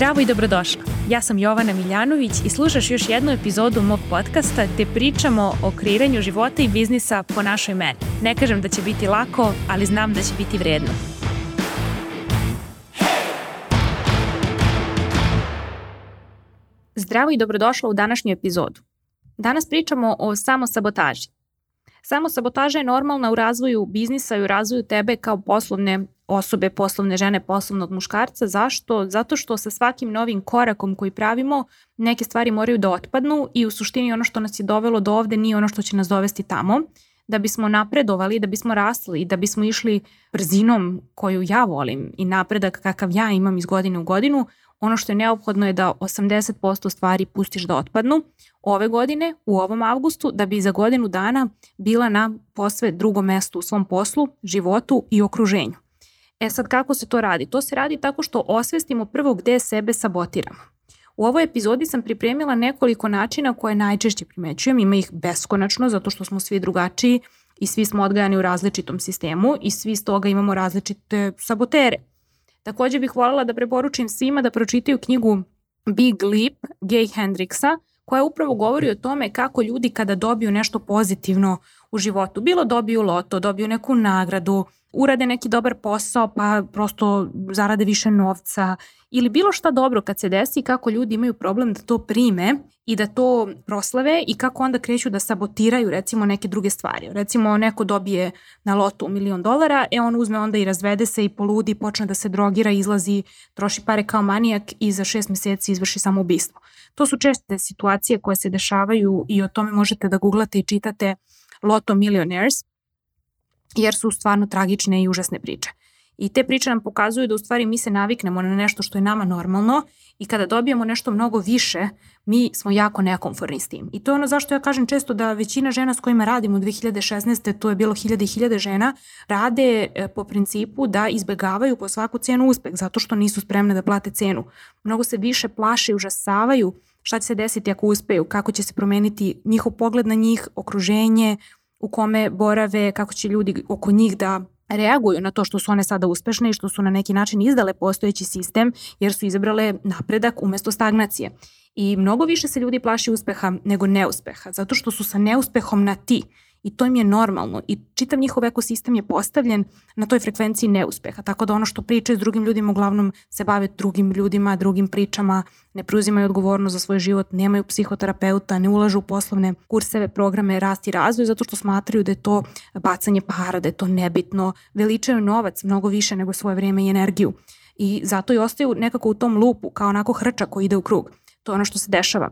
Zdravo i dobrodošla. Ja sam Jovana Miljanović i slušaš još jednu epizodu mog podcasta gde pričamo o kreiranju života i biznisa po našoj meni. Ne kažem da će biti lako, ali znam da će biti vredno. Zdravo i dobrodošla u današnju epizodu. Danas pričamo o samosabotaži. Samosabotaža je normalna u razvoju biznisa i u razvoju tebe kao poslovne osobe, poslovne žene, poslovnog muškarca. Zašto? Zato što sa svakim novim korakom koji pravimo neke stvari moraju da otpadnu i u suštini ono što nas je dovelo do ovde nije ono što će nas dovesti tamo. Da bismo napredovali, da bismo rasli, da bismo išli brzinom koju ja volim i napredak kakav ja imam iz godine u godinu, ono što je neophodno je da 80% stvari pustiš da otpadnu ove godine, u ovom avgustu, da bi za godinu dana bila na posve drugom mestu u svom poslu, životu i okruženju. E sad kako se to radi? To se radi tako što osvestimo prvo gde sebe sabotiramo. U ovoj epizodi sam pripremila nekoliko načina koje najčešće primećujem, ima ih beskonačno zato što smo svi drugačiji i svi smo odgajani u različitom sistemu i svi s toga imamo različite sabotere. Takođe bih voljela da preporučim svima da pročitaju knjigu Big Leap Gay Hendricksa koja upravo govori o tome kako ljudi kada dobiju nešto pozitivno u životu, bilo dobiju loto, dobiju neku nagradu, urade neki dobar posao pa prosto zarade više novca ili bilo šta dobro kad se desi kako ljudi imaju problem da to prime i da to proslave i kako onda kreću da sabotiraju recimo neke druge stvari. Recimo neko dobije na lotu milion dolara, e on uzme onda i razvede se i poludi, počne da se drogira, izlazi, troši pare kao manijak i za šest meseci izvrši samoubistvo. To su česte situacije koje se dešavaju i o tome možete da googlate i čitate Loto Millionaires jer su stvarno tragične i užasne priče. I te priče nam pokazuju da u stvari mi se naviknemo na nešto što je nama normalno i kada dobijemo nešto mnogo više, mi smo jako nekomforni s tim. I to je ono zašto ja kažem često da većina žena s kojima radimo 2016. to je bilo hiljade i hiljade žena, rade e, po principu da izbegavaju po svaku cenu uspeh, zato što nisu spremne da plate cenu. Mnogo se više plaše i užasavaju šta će se desiti ako uspeju, kako će se promeniti njihov pogled na njih, okruženje, u kome borave, kako će ljudi oko njih da reaguju na to što su one sada uspešne i što su na neki način izdale postojeći sistem jer su izabrale napredak umesto stagnacije. I mnogo više se ljudi plaši uspeha nego neuspeha, zato što su sa neuspehom na ti i to im je normalno. I čitav njihov ekosistem je postavljen na toj frekvenciji neuspeha, tako da ono što pričaju s drugim ljudima uglavnom se bave drugim ljudima, drugim pričama, ne preuzimaju odgovornost za svoj život, nemaju psihoterapeuta, ne ulažu u poslovne kurseve, programe, rast i razvoj zato što smatraju da je to bacanje para, da je to nebitno, veličaju novac mnogo više nego svoje vrijeme i energiju. I zato i ostaju nekako u tom lupu kao onako hrča koji ide u krug. To je ono što se dešava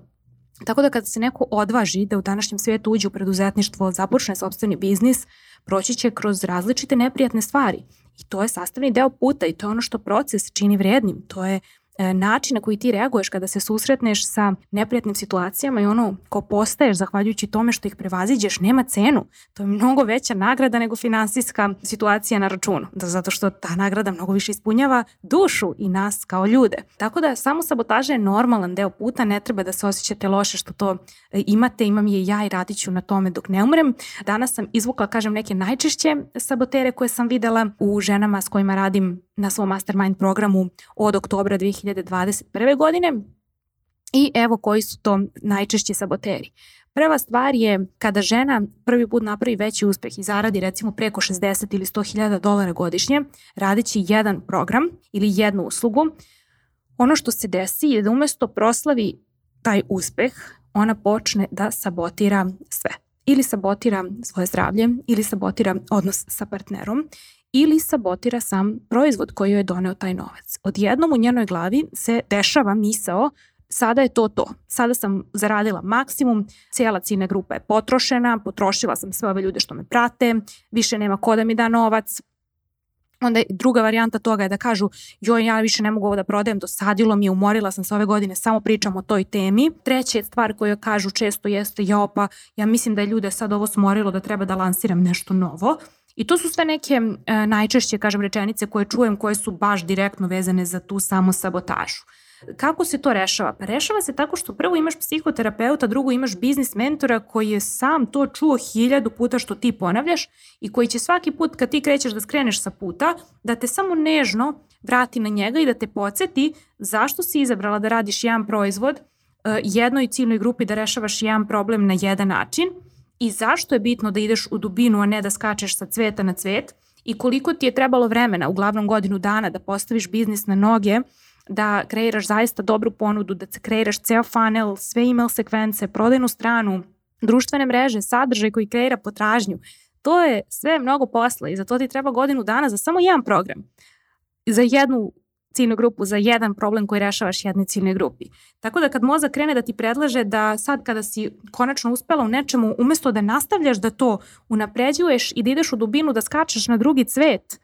Tako da kada se neko odvaži da u današnjem svijetu uđe u preduzetništvo, započne sobstveni biznis, proći će kroz različite neprijatne stvari. I to je sastavni deo puta i to je ono što proces čini vrednim. To je način na koji ti reaguješ kada se susretneš sa neprijatnim situacijama i ono ko postaješ zahvaljujući tome što ih prevaziđeš nema cenu. To je mnogo veća nagrada nego finansijska situacija na računu. Da, zato što ta nagrada mnogo više ispunjava dušu i nas kao ljude. Tako da samo sabotaža je normalan deo puta, ne treba da se osjećate loše što to e, imate, imam je ja i radit ću na tome dok ne umrem. Danas sam izvukla, kažem, neke najčešće sabotere koje sam videla u ženama s kojima radim na svom mastermind programu od oktobra 2021. godine. I evo koji su to najčešći saboteri. Prva stvar je kada žena prvi put napravi veći uspeh i zaradi recimo preko 60 ili 100 hiljada dolara godišnje, radići jedan program ili jednu uslugu, ono što se desi je da umesto proslavi taj uspeh, ona počne da sabotira sve. Ili sabotira svoje zdravlje, ili sabotira odnos sa partnerom, ili sabotira sam proizvod koji joj je doneo taj novac. Odjednom u njenoj glavi se dešava misao sada je to to. Sada sam zaradila maksimum, cijela ciljna grupa je potrošena, potrošila sam sve ove ljude što me prate, više nema ko da mi da novac, Onda druga varijanta toga je da kažu joj ja više ne mogu ovo da prodajem, dosadilo mi je, umorila sam se ove godine, samo pričam o toj temi. Treća stvar koju kažu često jeste ja pa ja mislim da je ljude sad ovo smorilo da treba da lansiram nešto novo. I to su sve neke e, najčešće, kažem, rečenice koje čujem koje su baš direktno vezane za tu samo sabotažu. Kako se to rešava? Pa rešava se tako što prvo imaš psihoterapeuta, drugo imaš biznis mentora koji je sam to čuo hiljadu puta što ti ponavljaš i koji će svaki put kad ti krećeš da skreneš sa puta, da te samo nežno vrati na njega i da te podsjeti zašto si izabrala da radiš jedan proizvod e, jednoj ciljnoj grupi da rešavaš jedan problem na jedan način i zašto je bitno da ideš u dubinu, a ne da skačeš sa cveta na cvet i koliko ti je trebalo vremena, uglavnom godinu dana, da postaviš biznis na noge, da kreiraš zaista dobru ponudu, da kreiraš ceo funnel, sve email sekvence, prodajnu stranu, društvene mreže, sadržaj koji kreira potražnju. To je sve mnogo posla i za to ti treba godinu dana za samo jedan program. Za jednu ciljnu grupu za jedan problem koji rešavaš jednoj ciljnoj grupi. Tako da kad mozak krene da ti predlaže da sad kada si konačno uspela u nečemu, umesto da nastavljaš da to unapređuješ i da ideš u dubinu, da skačeš na drugi cvet,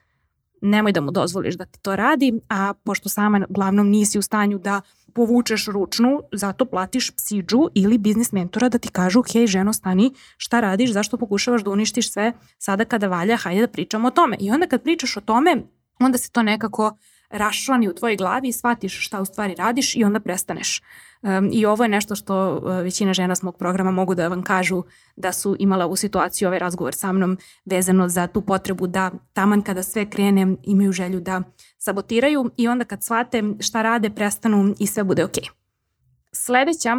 nemoj da mu dozvoliš da ti to radi, a pošto sama glavnom nisi u stanju da povučeš ručnu, zato platiš psiđu ili biznis mentora da ti kažu hej ženo stani, šta radiš, zašto pokušavaš da uništiš sve sada kada valja, hajde da pričamo o tome. I onda kad pričaš o tome, onda se to nekako uh, raščlani u tvojoj glavi i shvatiš šta u stvari radiš i onda prestaneš. Um, I ovo je nešto što uh, većina žena s mog programa mogu da vam kažu da su imala u situaciji ovaj razgovor sa mnom vezano za tu potrebu da taman kada sve krene imaju želju da sabotiraju i onda kad shvate šta rade prestanu i sve bude okej. Okay. Sledeća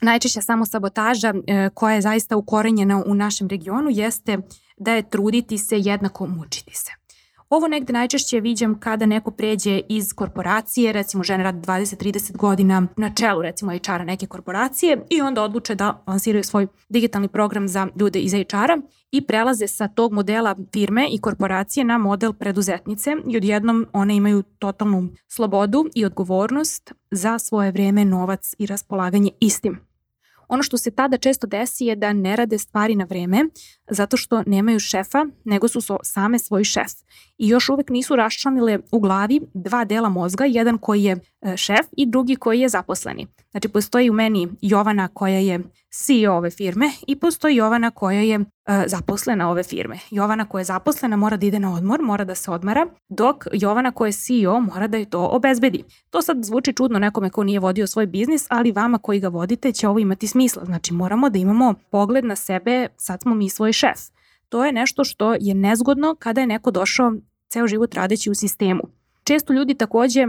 najčešća samo sabotaža e, koja je zaista ukorenjena u našem regionu jeste da je truditi se jednako mučiti se. Ovo negde najčešće viđam kada neko pređe iz korporacije, recimo žene rade 20-30 godina na čelu recimo HR-a neke korporacije i onda odluče da lansiraju svoj digitalni program za ljude iz HR-a i prelaze sa tog modela firme i korporacije na model preduzetnice i odjednom one imaju totalnu slobodu i odgovornost za svoje vreme, novac i raspolaganje istim. Ono što se tada često desi je da ne rade stvari na vreme zato što nemaju šefa, nego su so, same svoj šef. I još uvek nisu raščlanile u glavi dva dela mozga, jedan koji je e, šef i drugi koji je zaposleni. Znači, postoji u meni Jovana koja je CEO ove firme i postoji Jovana koja je e, zaposlena ove firme. Jovana koja je zaposlena mora da ide na odmor, mora da se odmara, dok Jovana koja je CEO mora da je to obezbedi. To sad zvuči čudno nekome ko nije vodio svoj biznis, ali vama koji ga vodite će ovo imati smisla. Znači, moramo da imamo pogled na sebe, sad smo mi svoj šef. To je nešto što je nezgodno kada je neko došao ceo život radeći u sistemu. Često ljudi takođe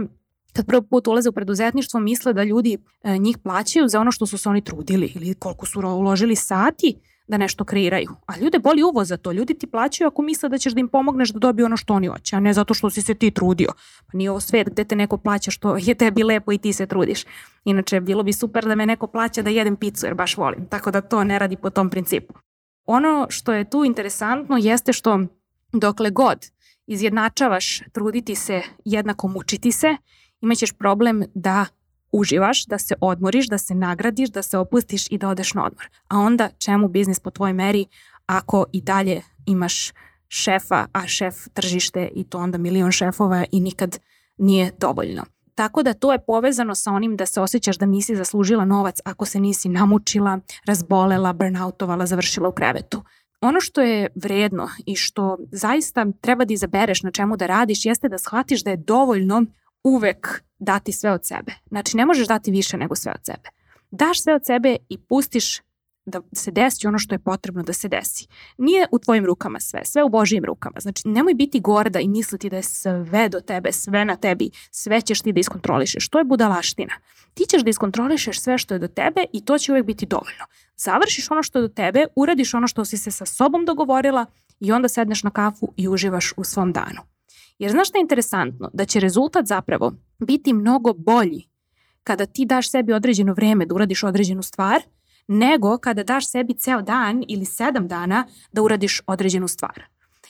kad prvi put ulaze u preduzetništvo misle da ljudi e, njih plaćaju za ono što su se oni trudili ili koliko su uložili sati da nešto kreiraju. A ljude boli uvo za to. Ljudi ti plaćaju ako misle da ćeš da im pomogneš da dobiju ono što oni hoće, a ne zato što si se ti trudio. Pa nije ovo svet gde te neko plaća što je tebi lepo i ti se trudiš. Inače, bilo bi super da me neko plaća da jedem picu jer baš volim. Tako da to ne radi po tom principu. Ono što je tu interesantno jeste što dokle god izjednačavaš truditi se jednako mučiti se, imaćeš problem da uživaš, da se odmoriš, da se nagradiš, da se opustiš i da odeš na odmor. A onda čemu biznis po tvojoj meri ako i dalje imaš šefa, a šef tržište i to onda milion šefova i nikad nije dovoljno. Tako da to je povezano sa onim da se osjećaš da nisi zaslužila novac ako se nisi namučila, razbolela, burnoutovala, završila u krevetu. Ono što je vredno i što zaista treba da izabereš na čemu da radiš jeste da shvatiš da je dovoljno uvek dati sve od sebe. Znači ne možeš dati više nego sve od sebe. Daš sve od sebe i pustiš da se desi ono što je potrebno da se desi. Nije u tvojim rukama sve, sve u Božijim rukama. Znači, nemoj biti gorda i misliti da je sve do tebe, sve na tebi, sve ćeš ti da iskontrolišeš. To je budalaština. Ti ćeš da iskontrolišeš sve što je do tebe i to će uvek biti dovoljno. Završiš ono što je do tebe, uradiš ono što si se sa sobom dogovorila i onda sedneš na kafu i uživaš u svom danu. Jer znaš šta je interesantno? Da će rezultat zapravo biti mnogo bolji kada ti daš sebi određeno vreme da uradiš određenu stvar, nego kada daš sebi ceo dan ili sedam dana da uradiš određenu stvar.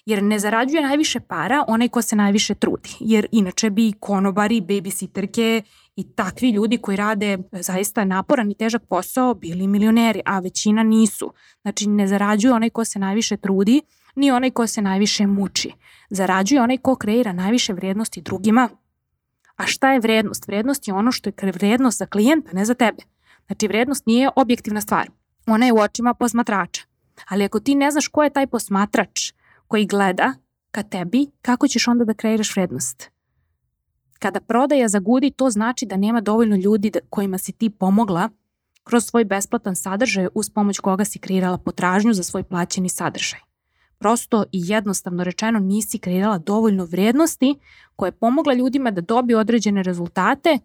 Jer ne zarađuje najviše para onaj ko se najviše trudi. Jer inače bi konobari, babysitterke i takvi ljudi koji rade zaista naporan i težak posao bili milioneri, a većina nisu. Znači ne zarađuje onaj ko se najviše trudi, ni onaj ko se najviše muči. Zarađuje onaj ko kreira najviše vrednosti drugima. A šta je vrednost? Vrednost je ono što je vrednost za klijenta, ne za tebe. Znači, vrednost nije objektivna stvar. Ona je u očima posmatrača. Ali ako ti ne znaš ko je taj posmatrač koji gleda ka tebi, kako ćeš onda da kreiraš vrednost? Kada prodaja zagudi, to znači da nema dovoljno ljudi kojima si ti pomogla kroz svoj besplatan sadržaj uz pomoć koga si kreirala potražnju za svoj plaćeni sadržaj. Prosto i jednostavno rečeno nisi kreirala dovoljno vrednosti koje je pomogla ljudima da dobiju određene rezultate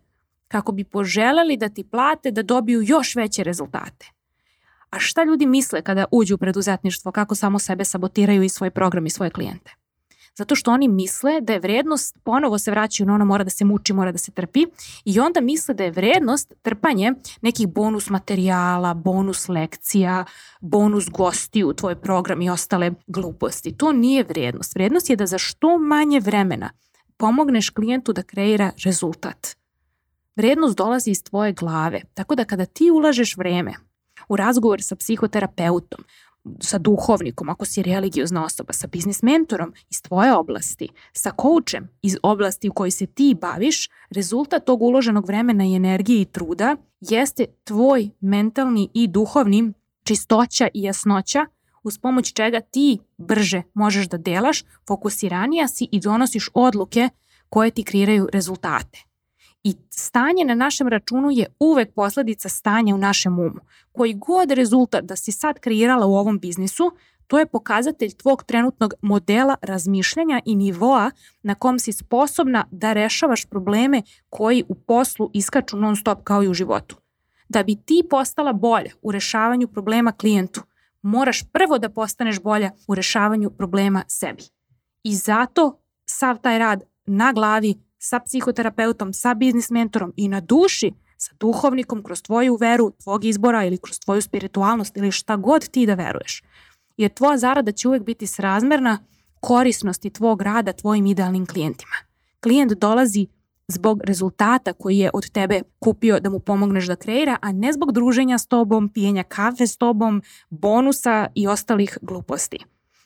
kako bi poželeli da ti plate da dobiju još veće rezultate. A šta ljudi misle kada uđu u preduzetništvo, kako samo sebe sabotiraju i svoj program i svoje klijente? Zato što oni misle da je vrednost, ponovo se vraćaju na ono mora da se muči, mora da se trpi i onda misle da je vrednost trpanje nekih bonus materijala, bonus lekcija, bonus gosti u tvoj program i ostale gluposti. To nije vrednost. Vrednost je da za što manje vremena pomogneš klijentu da kreira rezultat. Vrednost dolazi iz tvoje glave, tako da kada ti ulažeš vreme u razgovor sa psihoterapeutom, sa duhovnikom, ako si religiozna osoba, sa biznis mentorom iz tvoje oblasti, sa koučem iz oblasti u kojoj se ti baviš, rezultat tog uloženog vremena i energije i truda jeste tvoj mentalni i duhovni čistoća i jasnoća uz pomoć čega ti brže možeš da delaš, fokusiranija si i donosiš odluke koje ti kreiraju rezultate. I stanje na našem računu je uvek posledica stanja u našem umu. Koji god rezultat da si sad kreirala u ovom biznisu, to je pokazatelj tvog trenutnog modela razmišljanja i nivoa na kom si sposobna da rešavaš probleme koji u poslu iskaču non stop kao i u životu. Da bi ti postala bolja u rešavanju problema klijentu, moraš prvo da postaneš bolja u rešavanju problema sebi. I zato sav taj rad na glavi sa psihoterapeutom, sa biznis mentorom i na duši sa duhovnikom kroz tvoju veru, tvog izbora ili kroz tvoju spiritualnost ili šta god ti da veruješ. Jer tvoja zarada će uvek biti srazmerna korisnosti tvog rada tvojim idealnim klijentima. Klijent dolazi zbog rezultata koji je od tebe kupio da mu pomogneš da kreira, a ne zbog druženja s tobom, pijenja kafe s tobom, bonusa i ostalih gluposti.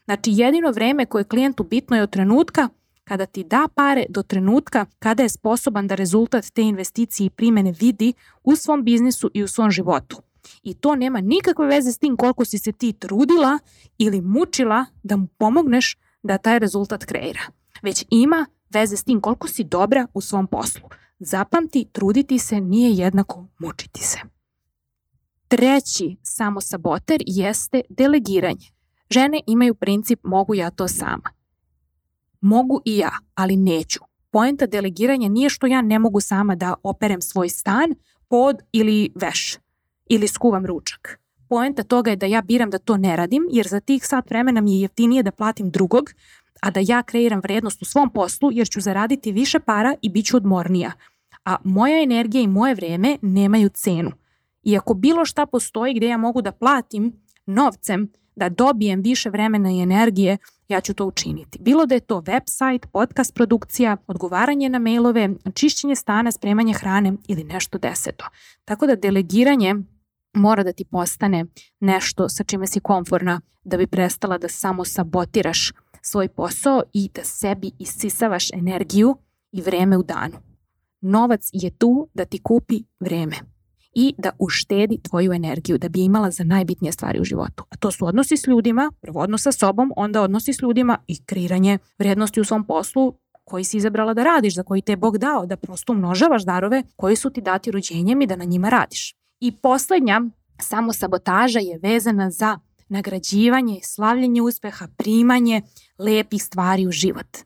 Znači jedino vreme koje klijentu bitno je od trenutka kada ti da pare do trenutka kada je sposoban da rezultat te investicije i primene vidi u svom biznisu i u svom životu. I to nema nikakve veze s tim koliko si se ti trudila ili mučila da mu pomogneš da taj rezultat kreira. Već ima veze s tim koliko si dobra u svom poslu. Zapamti, truditi se nije jednako mučiti se. Treći samosaboter jeste delegiranje. Žene imaju princip mogu ja to sama. Mogu i ja, ali neću. Poenta delegiranja nije što ja ne mogu sama da operem svoj stan, pod ili veš ili skuvam ručak. Poenta toga je da ja biram da to ne radim, jer za tih sat vremena mi je jeftinije da platim drugog, a da ja kreiram vrednost u svom poslu, jer ću zaraditi više para i bit ću odmornija. A moja energija i moje vreme nemaju cenu. I ako bilo šta postoji gde ja mogu da platim novcem, da dobijem više vremena i energije, ja ću to učiniti. Bilo da je to website, podcast produkcija, odgovaranje na mailove, čišćenje stana, spremanje hrane ili nešto deseto. Tako da delegiranje mora da ti postane nešto sa čime si komforna da bi prestala da samo sabotiraš svoj posao i da sebi isisavaš energiju i vreme u danu. Novac je tu da ti kupi vreme i da uštedi tvoju energiju da bi imala za najbitnije stvari u životu. A to su odnosi s ljudima, prvo odnos sa sobom, onda odnosi s ljudima i kreiranje vrednosti u svom poslu koji si izabrala da radiš, za koji te je Bog dao, da prosto umnožavaš darove koji su ti dati rođenjem i da na njima radiš. I poslednja samo sabotaža je vezana za nagrađivanje, slavljenje uspeha, primanje lepih stvari u život.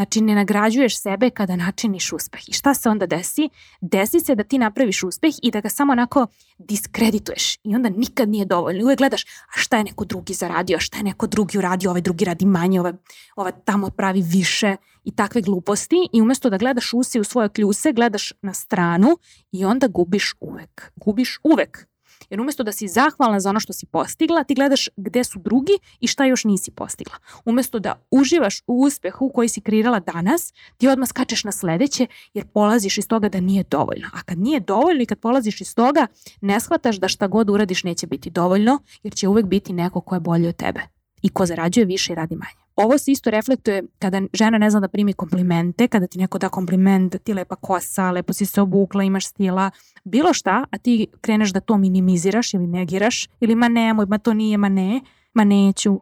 Znači ne nagrađuješ sebe kada načiniš uspeh. I šta se onda desi? Desi se da ti napraviš uspeh i da ga samo onako diskredituješ. I onda nikad nije dovoljno. Uvek gledaš a šta je neko drugi zaradio, šta je neko drugi uradio, ovaj drugi radi manje, ovaj, ovaj tamo pravi više i takve gluposti. I umesto da gledaš usi u svoje kljuse, gledaš na stranu i onda gubiš uvek. Gubiš uvek. Jer umesto da si zahvalna za ono što si postigla, ti gledaš gde su drugi i šta još nisi postigla. Umesto da uživaš u uspehu koji si kreirala danas, ti odmah skačeš na sledeće jer polaziš iz toga da nije dovoljno. A kad nije dovoljno i kad polaziš iz toga, ne shvataš da šta god uradiš neće biti dovoljno jer će uvek biti neko ko je bolji od tebe i ko zarađuje više i radi manje. Ovo se isto reflektuje kada žena ne zna da primi komplimente, kada ti neko da kompliment, ti lepa kosa, lepo si se obukla, imaš stila, bilo šta, a ti kreneš da to minimiziraš ili negiraš, ili ma nemoj, ma to nije, ma ne, ma neću.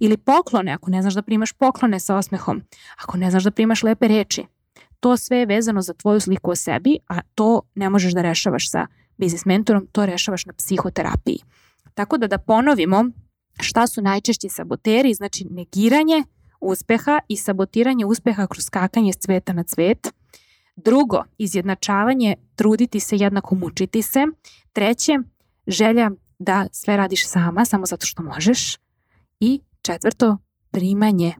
Ili poklone, ako ne znaš da primaš poklone sa osmehom, ako ne znaš da primaš lepe reči. to sve je vezano za tvoju sliku o sebi, a to ne možeš da rešavaš sa biznis mentorom, to rešavaš na psihoterapiji. Tako da da ponovimo šta su najčešći saboteri, znači negiranje uspeha i sabotiranje uspeha kroz skakanje s cveta na cvet. Drugo, izjednačavanje, truditi se jednako mučiti se. Treće, želja da sve radiš sama, samo zato što možeš. I četvrto, primanje,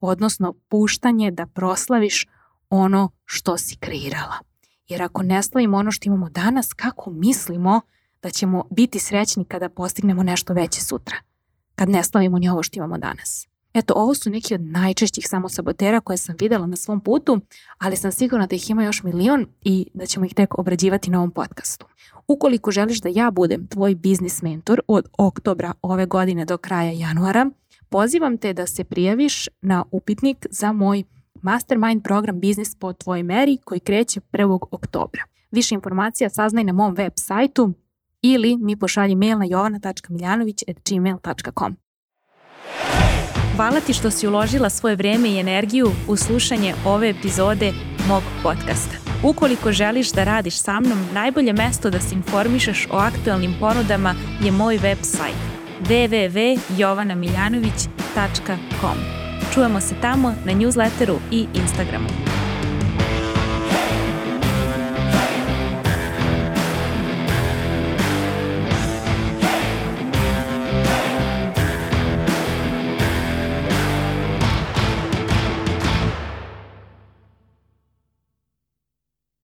odnosno puštanje da proslaviš ono što si kreirala. Jer ako ne slavimo ono što imamo danas, kako mislimo da ćemo biti srećni kada postignemo nešto veće sutra? Kad ne slavimo ni ovo što imamo danas. Eto, ovo su neki od najčešćih samosabotera koje sam videla na svom putu, ali sam sigurna da ih ima još milion i da ćemo ih tek obrađivati na ovom podcastu. Ukoliko želiš da ja budem tvoj biznis mentor od oktobra ove godine do kraja januara, pozivam te da se prijaviš na upitnik za moj Mastermind program Biznis po tvojoj meri koji kreće 1. oktobra. Više informacija saznaj na mom web sajtu ili mi pošalji mail na jovana.miljanović.gmail.com Hvala ti što si uložila svoje vreme i energiju u slušanje ove epizode mog podcasta. Ukoliko želiš da radiš sa mnom, najbolje mesto da se informišeš o aktualnim ponudama je moj web sajt www.jovanamiljanović.com. Čujemo se tamo na newsletteru i Instagramu.